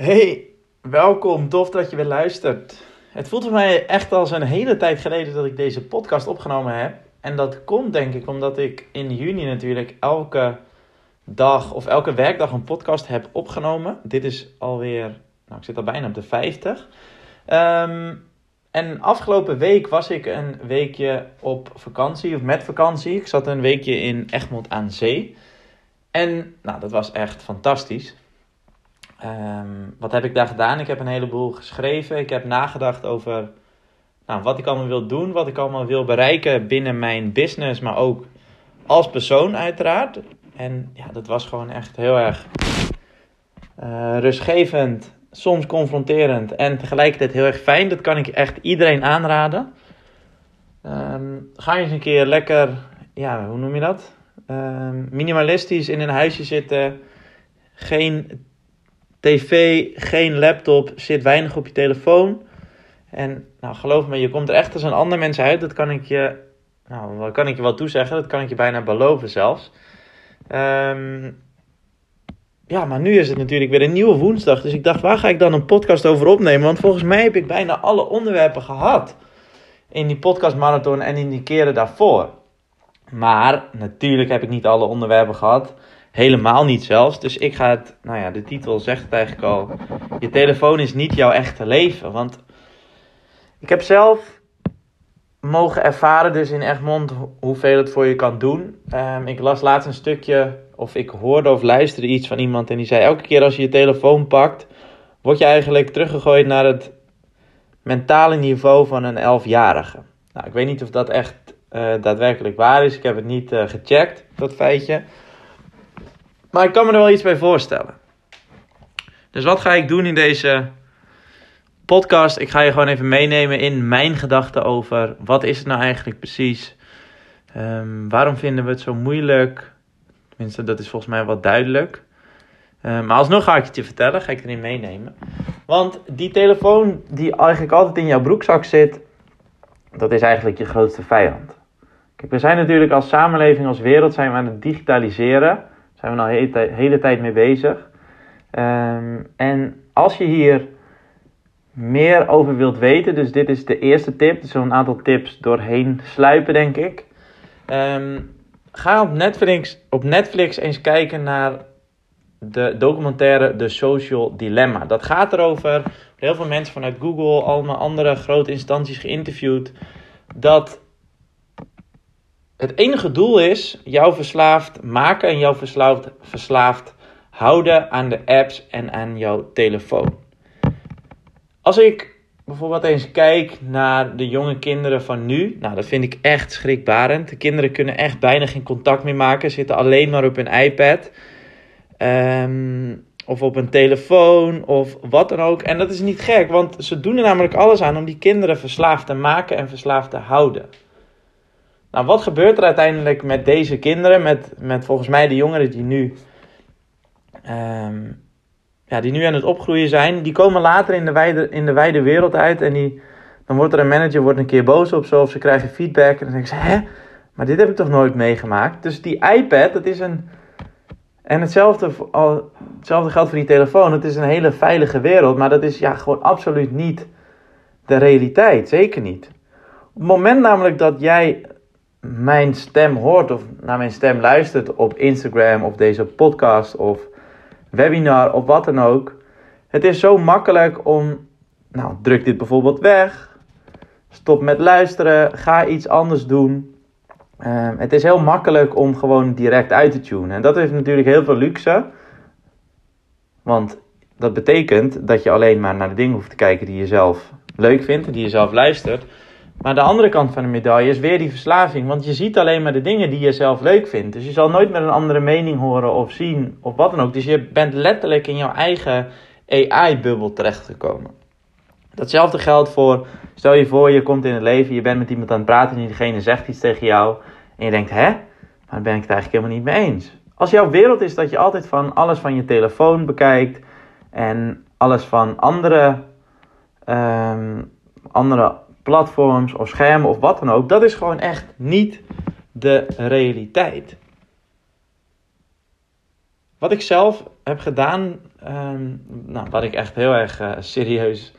Hey, welkom. Tof dat je weer luistert. Het voelt voor mij echt als een hele tijd geleden dat ik deze podcast opgenomen heb. En dat komt denk ik omdat ik in juni natuurlijk elke dag of elke werkdag een podcast heb opgenomen. Dit is alweer, nou ik zit al bijna op de 50. Ehm, en afgelopen week was ik een weekje op vakantie of met vakantie. Ik zat een weekje in Egmond aan Zee. En nou, dat was echt fantastisch. Ehm, wat heb ik daar gedaan? Ik heb een heleboel geschreven. Ik heb nagedacht over nou, wat ik allemaal wil doen, wat ik allemaal wil bereiken binnen mijn business, maar ook als persoon uiteraard. En ja, dat was gewoon echt heel erg uh, rustgevend, soms confronterend en tegelijkertijd heel erg fijn. Dat kan ik echt iedereen aanraden. Um, ga eens een keer lekker, ja, hoe noem je dat? Um, minimalistisch in een huisje zitten. Geen tv, geen laptop, zit weinig op je telefoon. En nou, geloof me, je komt er echt als een ander mens uit. Dat kan ik je, nou, kan ik je wel toezeggen. Dat kan ik je bijna beloven zelfs. Um, ja, maar nu is het natuurlijk weer een nieuwe woensdag. Dus ik dacht, waar ga ik dan een podcast over opnemen? Want volgens mij heb ik bijna alle onderwerpen gehad. In die podcastmarathon en in die keren daarvoor. Maar natuurlijk heb ik niet alle onderwerpen gehad. Helemaal niet zelfs. Dus ik ga het, nou ja, de titel zegt het eigenlijk al. Je telefoon is niet jouw echte leven. Want ik heb zelf mogen ervaren, dus in Egmond, hoeveel het voor je kan doen. Um, ik las laatst een stukje, of ik hoorde of luisterde iets van iemand. En die zei: Elke keer als je je telefoon pakt, word je eigenlijk teruggegooid naar het mentale niveau van een elfjarige. Nou, ik weet niet of dat echt uh, daadwerkelijk waar is. Ik heb het niet uh, gecheckt, dat feitje. Maar ik kan me er wel iets bij voorstellen. Dus wat ga ik doen in deze podcast? Ik ga je gewoon even meenemen in mijn gedachten over wat is het nou eigenlijk precies? Um, waarom vinden we het zo moeilijk? Tenminste, dat is volgens mij wat duidelijk. Um, maar alsnog ga ik het je vertellen, ga ik erin meenemen. Want die telefoon die eigenlijk altijd in jouw broekzak zit, dat is eigenlijk je grootste vijand. Kijk, we zijn natuurlijk als samenleving, als wereld, zijn we aan het digitaliseren zijn we al de hele, tijd mee bezig. Um, en als je hier meer over wilt weten, dus dit is de eerste tip, dus een aantal tips doorheen sluipen, denk ik. Um, ga op Netflix, op Netflix eens kijken naar de documentaire The Social Dilemma. Dat gaat erover, heel veel mensen vanuit Google, allemaal andere grote instanties geïnterviewd, dat het enige doel is jou verslaafd maken en jou verslaafd, verslaafd houden aan de apps en aan jouw telefoon. Als ik bijvoorbeeld eens kijk naar de jonge kinderen van nu, nou dat vind ik echt schrikbarend. De kinderen kunnen echt bijna geen contact meer maken, zitten alleen maar op hun iPad. Um, of op een telefoon of wat dan ook. En dat is niet gek, want ze doen er namelijk alles aan om die kinderen verslaafd te maken en verslaafd te houden. Nou, wat gebeurt er uiteindelijk met deze kinderen, met, met volgens mij de jongeren die nu, um, ja, die nu aan het opgroeien zijn? Die komen later in de wijde, in de wijde wereld uit en die, dan wordt er een manager wordt een keer boos op zo, of ze krijgen feedback en dan denken ze, hè, maar dit heb ik toch nooit meegemaakt? Dus die iPad, dat is een, en hetzelfde, hetzelfde geldt voor die telefoon, het is een hele veilige wereld, maar dat is ja gewoon absoluut niet de realiteit, zeker niet. Op het moment namelijk dat jij mijn stem hoort of naar mijn stem luistert op Instagram of deze podcast of webinar of wat dan ook. Het is zo makkelijk om, nou, druk dit bijvoorbeeld weg. Stop met luisteren. Ga iets anders doen. Um, het is heel makkelijk om gewoon direct uit te tunen. En dat heeft natuurlijk heel veel luxe. Want dat betekent dat je alleen maar naar de dingen hoeft te kijken die je zelf leuk vindt, die je zelf luistert. Maar de andere kant van de medaille is weer die verslaving. Want je ziet alleen maar de dingen die je zelf leuk vindt. Dus je zal nooit meer een andere mening horen of zien of wat dan ook. Dus je bent letterlijk in jouw eigen AI-bubbel terechtgekomen. Datzelfde geldt voor, stel je voor je komt in het leven, je bent met iemand aan het praten en diegene zegt iets tegen jou. En je denkt, hè, maar daar ben ik het eigenlijk helemaal niet mee eens. Als jouw wereld is dat je altijd van alles van je telefoon bekijkt en alles van andere, um, andere platforms of schermen of wat dan ook. Dat is gewoon echt niet de realiteit. wat ik zelf heb gedaan, ehm, nou, wat ik echt heel erg uh, serieus,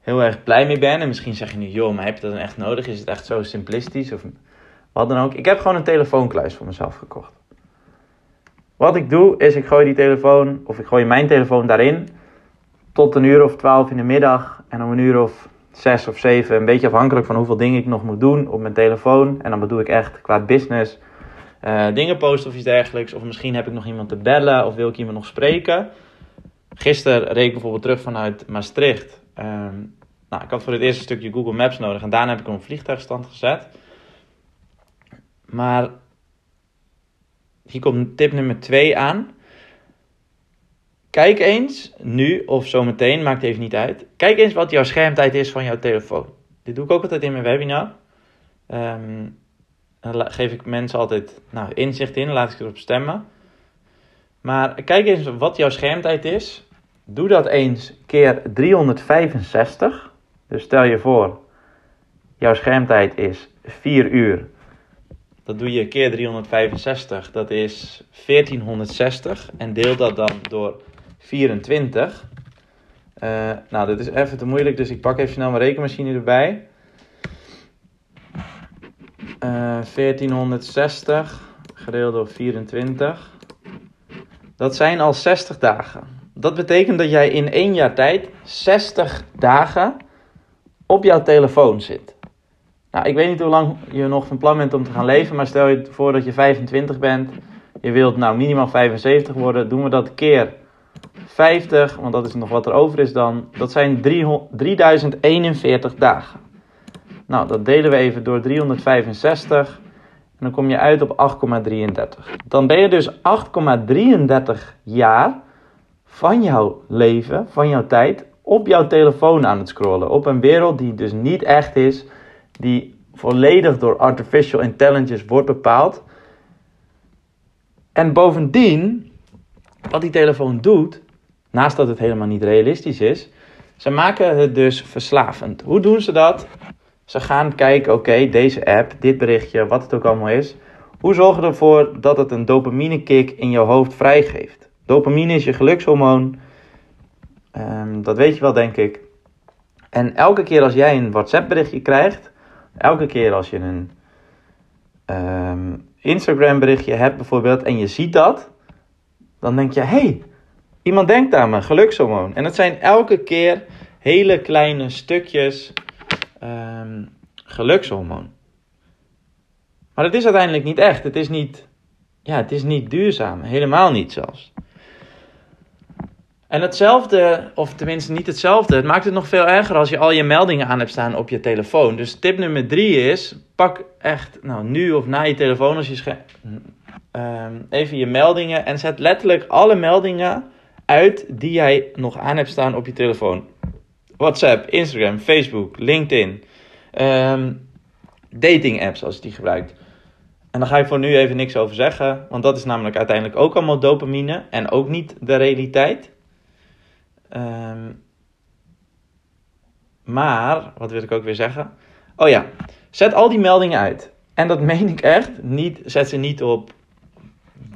heel erg blij mee ben. En misschien zeg je nu, joh, maar heb je dat dan echt nodig? Is het echt zo simplistisch of wat dan ook? Ik heb gewoon een telefoonkluis voor mezelf gekocht. Wat ik doe, is ik gooi die telefoon, of ik gooi mijn telefoon daarin, tot een uur of twaalf in de middag. En om een uur of zes of zeven, een beetje afhankelijk van hoeveel dingen ik nog moet doen op mijn telefoon. En dan bedoel ik echt qua business uh, dingen posten of iets dergelijks. Of misschien heb ik nog iemand te bellen of wil ik iemand nog spreken. Gisteren reed ik bijvoorbeeld terug vanuit Maastricht. Ehm, nou, ik had voor het eerste stukje Google Maps nodig en daarna heb ik hem vliegtuigstand gezet. Maar hier komt tip nummer 2 aan. Kijk eens nu of zometeen, maakt even niet uit. Kijk eens wat jouw schermtijd is van jouw telefoon. Dit doe ik ook altijd in mijn webinar. Um, geef ik mensen altijd nou, inzicht in, laat ik erop stemmen. Maar kijk eens wat jouw schermtijd is. Doe dat eens keer 365. Dus stel je voor, jouw schermtijd is 4 uur. Dat doe je keer 365, dat is 1460. En deel dat dan door 24. Uh, eh, nou, dit is even te moeilijk, dus ik pak even snel mijn rekenmachine erbij. 1460 eh, gedeeld door 24. Dat zijn al 60 dagen. Dat betekent dat jij in één jaar tijd 60 dagen op jouw telefoon zit. Nou, ik weet niet hoe lang je nog van plan bent om te gaan leven, maar stel je voor dat je 25 bent. Je wilt nou minimaal 75 worden. Doen we dat keer 50, want dat is nog wat er over is dan. Dat zijn 3041 dagen. Nou, dat delen we even door 365. En dan kom je uit op 8,33. Dan ben je dus 8,33 jaar van jouw leven, van jouw tijd, op jouw telefoon aan het scrollen. Op een wereld die dus niet echt is, die volledig door artificial intelligence wordt bepaald. En bovendien, wat die telefoon doet, naast dat het helemaal niet realistisch is, ze maken het dus verslavend. Hoe doen ze dat? Ze gaan kijken, oké, deze app, dit berichtje, wat het ook allemaal is. Hoe zorgen we ervoor dat het een dopamine kick in jouw hoofd vrijgeeft? Dopamine is je gelukshormoon. Um, dat weet je wel, denk ik. En elke keer als jij een WhatsApp berichtje krijgt, elke keer als je een um, Instagram berichtje hebt bijvoorbeeld en je ziet dat, dan denk je, hey, iemand denkt aan me, gelukshormoon. En dat zijn elke keer hele kleine stukjes um, gelukshormoon. Maar het is uiteindelijk niet echt. Het is niet, ja, het is niet duurzaam. Helemaal niet zelfs. En hetzelfde, of tenminste niet hetzelfde, het maakt het nog veel erger als je al je meldingen aan hebt staan op je telefoon. Dus tip nummer drie is, pak echt, nou nu of na je telefoon als je um, even je meldingen en zet letterlijk alle meldingen uit die jij nog aan hebt staan op je telefoon. WhatsApp, Instagram, Facebook, LinkedIn. Um, dating apps als je die gebruikt. En daar ga ik voor nu even niks over zeggen. Want dat is namelijk uiteindelijk ook allemaal dopamine. En ook niet de realiteit. Um, maar, wat wil ik ook weer zeggen? Oh ja, zet al die meldingen uit. En dat meen ik echt. Niet, zet ze niet op,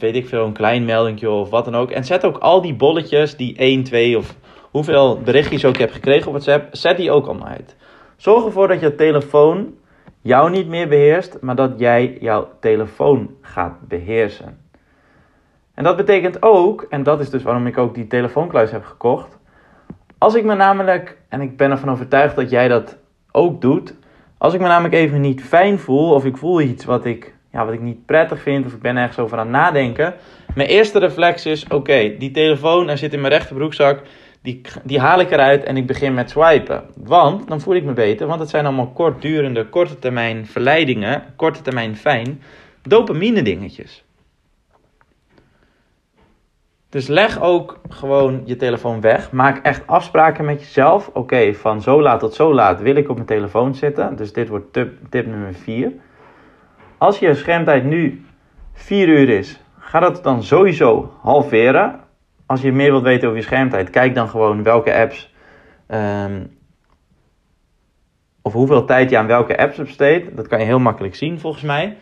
weet ik veel, een klein meldingje of wat dan ook. En zet ook al die bolletjes, die 1, 2 of hoeveel berichtjes ook heb gekregen op WhatsApp, zet die ook allemaal uit. Zorg ervoor dat je telefoon jou niet meer beheerst, maar dat jij jouw telefoon gaat beheersen. En dat betekent ook, en dat is dus waarom ik ook die telefoonkluis heb gekocht. Als ik me namelijk, en ik ben ervan overtuigd dat jij dat ook doet, als ik me namelijk even niet fijn voel of ik voel iets wat ik, ja, wat ik niet prettig vind of ik ben ergens over aan het nadenken. Mijn eerste reflex is: oké, die telefoon er zit in mijn rechterbroekzak die, die haal ik eruit en ik begin met swipen. Want dan voel ik me beter, want het zijn allemaal kortdurende, korte termijn verleidingen, korte termijn fijn, dopamine dingetjes. Dus leg ook gewoon je telefoon weg. Maak echt afspraken met jezelf. Oké, van zo laat tot zo laat wil ik op mijn telefoon zitten. Dus dit wordt tip, tip nummer 4. Als je schermtijd nu 4 uur is, ga dat dan sowieso halveren als je meer wilt weten over je schermtijd, kijk dan gewoon welke apps. Um, of hoeveel tijd je aan welke apps besteedt. Dat kan je heel makkelijk zien volgens mij.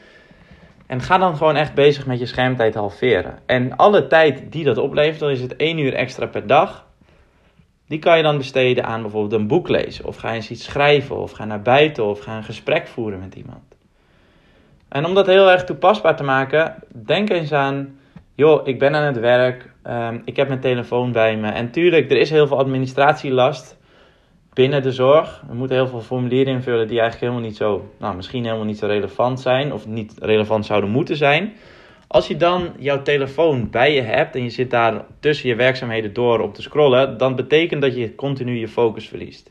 En ga dan gewoon echt bezig met je schermtijd halveren. En alle tijd die dat oplevert, dan is het 1 uur extra per dag. Die kan je dan besteden aan bijvoorbeeld een boek lezen. Of ga eens iets schrijven. Of ga naar buiten. Of ga een gesprek voeren met iemand. En om dat heel erg toepasbaar te maken, denk eens aan: joh, ik ben aan het werk. Um, ik heb mijn telefoon bij me. En tuurlijk, er is heel veel administratielast binnen de zorg. We moeten heel veel formulieren invullen die eigenlijk helemaal niet zo, nou misschien helemaal niet zo relevant zijn of niet relevant zouden moeten zijn. Als je dan jouw telefoon bij je hebt en je zit daar tussen je werkzaamheden door op te scrollen, dan betekent dat je continu je focus verliest.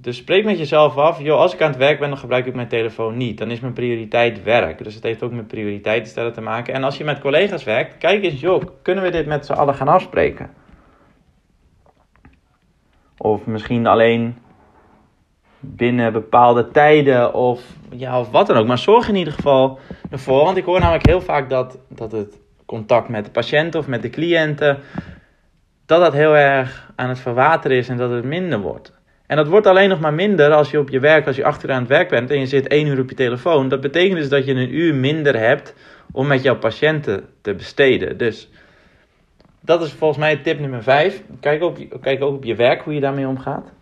Dus spreek met jezelf af, joh, als ik aan het werk ben, dan gebruik ik mijn telefoon niet. Dan is mijn prioriteit werk. Dus het heeft ook met prioriteiten stellen te maken. En als je met collega's werkt, kijk eens, joh, kunnen we dit met z'n allen gaan afspreken? Of misschien alleen binnen bepaalde tijden of, ja, of wat dan ook. Maar zorg in ieder geval ervoor. Want ik hoor namelijk heel vaak dat, dat het contact met de patiënten of met de cliënten... dat dat heel erg aan het verwateren is en dat het minder wordt. En dat wordt alleen nog maar minder als je op je werk, als je achter aan het werk bent en je zit één uur op je telefoon. Dat betekent dus dat je een uur minder hebt om met jouw patiënten te besteden. Dus dat is volgens mij tip nummer 5. Kijk, op, kijk ook op je werk hoe je daarmee omgaat.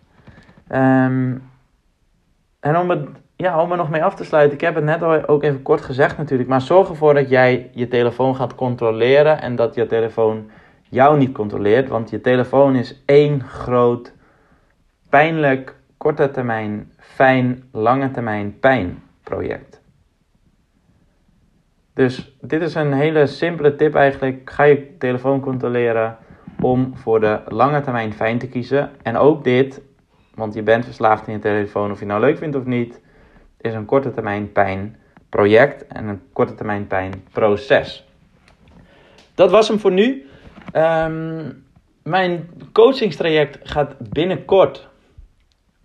Ehm, en om, het, ja, om er nog mee af te sluiten, ik heb het net al ook even kort gezegd natuurlijk, maar zorg ervoor dat jij je telefoon gaat controleren en dat je telefoon jou niet controleert, want je telefoon is één groot pijnlijk korte termijn, fijn lange termijn pijnproject. Dus dit is een hele simpele tip eigenlijk. Ga je telefoon controleren om voor de lange termijn fijn te kiezen. En ook dit, want je bent verslaafd in je telefoon of je nou leuk vindt of niet, is een korte termijn pijn project en een korte termijn pijn proces. Dat was hem voor nu. Um, mijn coachingstraject gaat binnenkort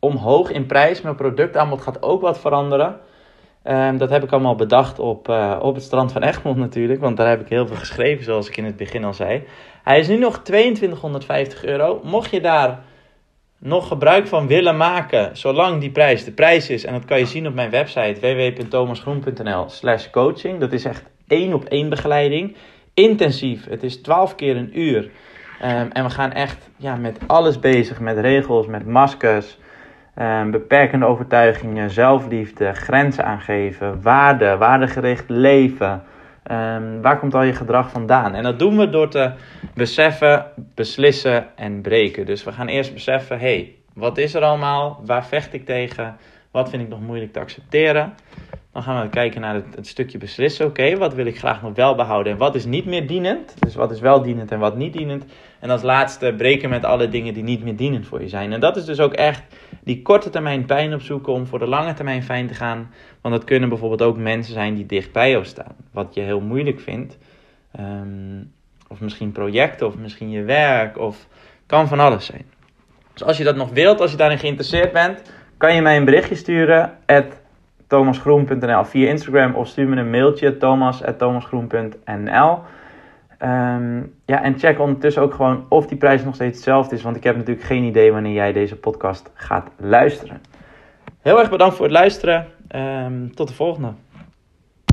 omhoog in prijs. Mijn productaanbod gaat ook wat veranderen. Um, dat heb ik allemaal bedacht op, uh, op het strand van Egmond natuurlijk. Want daar heb ik heel veel geschreven, zoals ik in het begin al zei. Hij is nu nog 2250 euro. Mocht je daar nog gebruik van willen maken, zolang die prijs de prijs is. En dat kan je zien op mijn website www.thomasgroen.nl slash coaching. Dat is echt één op één begeleiding. Intensief. Het is 12 keer een uur. Um, en we gaan echt ja, met alles bezig. Met regels, met maskers. Um, beperkende overtuigingen, zelfliefde, grenzen aangeven, waarde, waardegericht leven. Um, waar komt al je gedrag vandaan? En dat doen we door te beseffen, beslissen en breken. Dus we gaan eerst beseffen: hé, hey, wat is er allemaal? Waar vecht ik tegen? Wat vind ik nog moeilijk te accepteren? Dan gaan we kijken naar het, het stukje beslissen. Oké, wat wil ik graag nog wel behouden en wat is niet meer dienend? Dus wat is wel dienend en wat niet dienend? En als laatste breken met alle dingen die niet meer dienend voor je zijn. En dat is dus ook echt die korte termijn pijn opzoeken om voor de lange termijn fijn te gaan. Want dat kunnen bijvoorbeeld ook mensen zijn die dicht bij jou staan. Wat je heel moeilijk vindt. Ehm, of misschien projecten, of misschien je werk, of kan van alles zijn. Dus als je dat nog wilt, als je daarin geïnteresseerd bent, kan je mij een berichtje sturen. thomasgroen.nl via Instagram of stuur me een mailtje thomas.thomasgroen.nl um, Ja, en check ondertussen ook gewoon of die prijs nog steeds hetzelfde is, want ik heb natuurlijk geen idee wanneer jij deze podcast gaat luisteren. Heel erg bedankt voor het luisteren. Um, tot de volgende.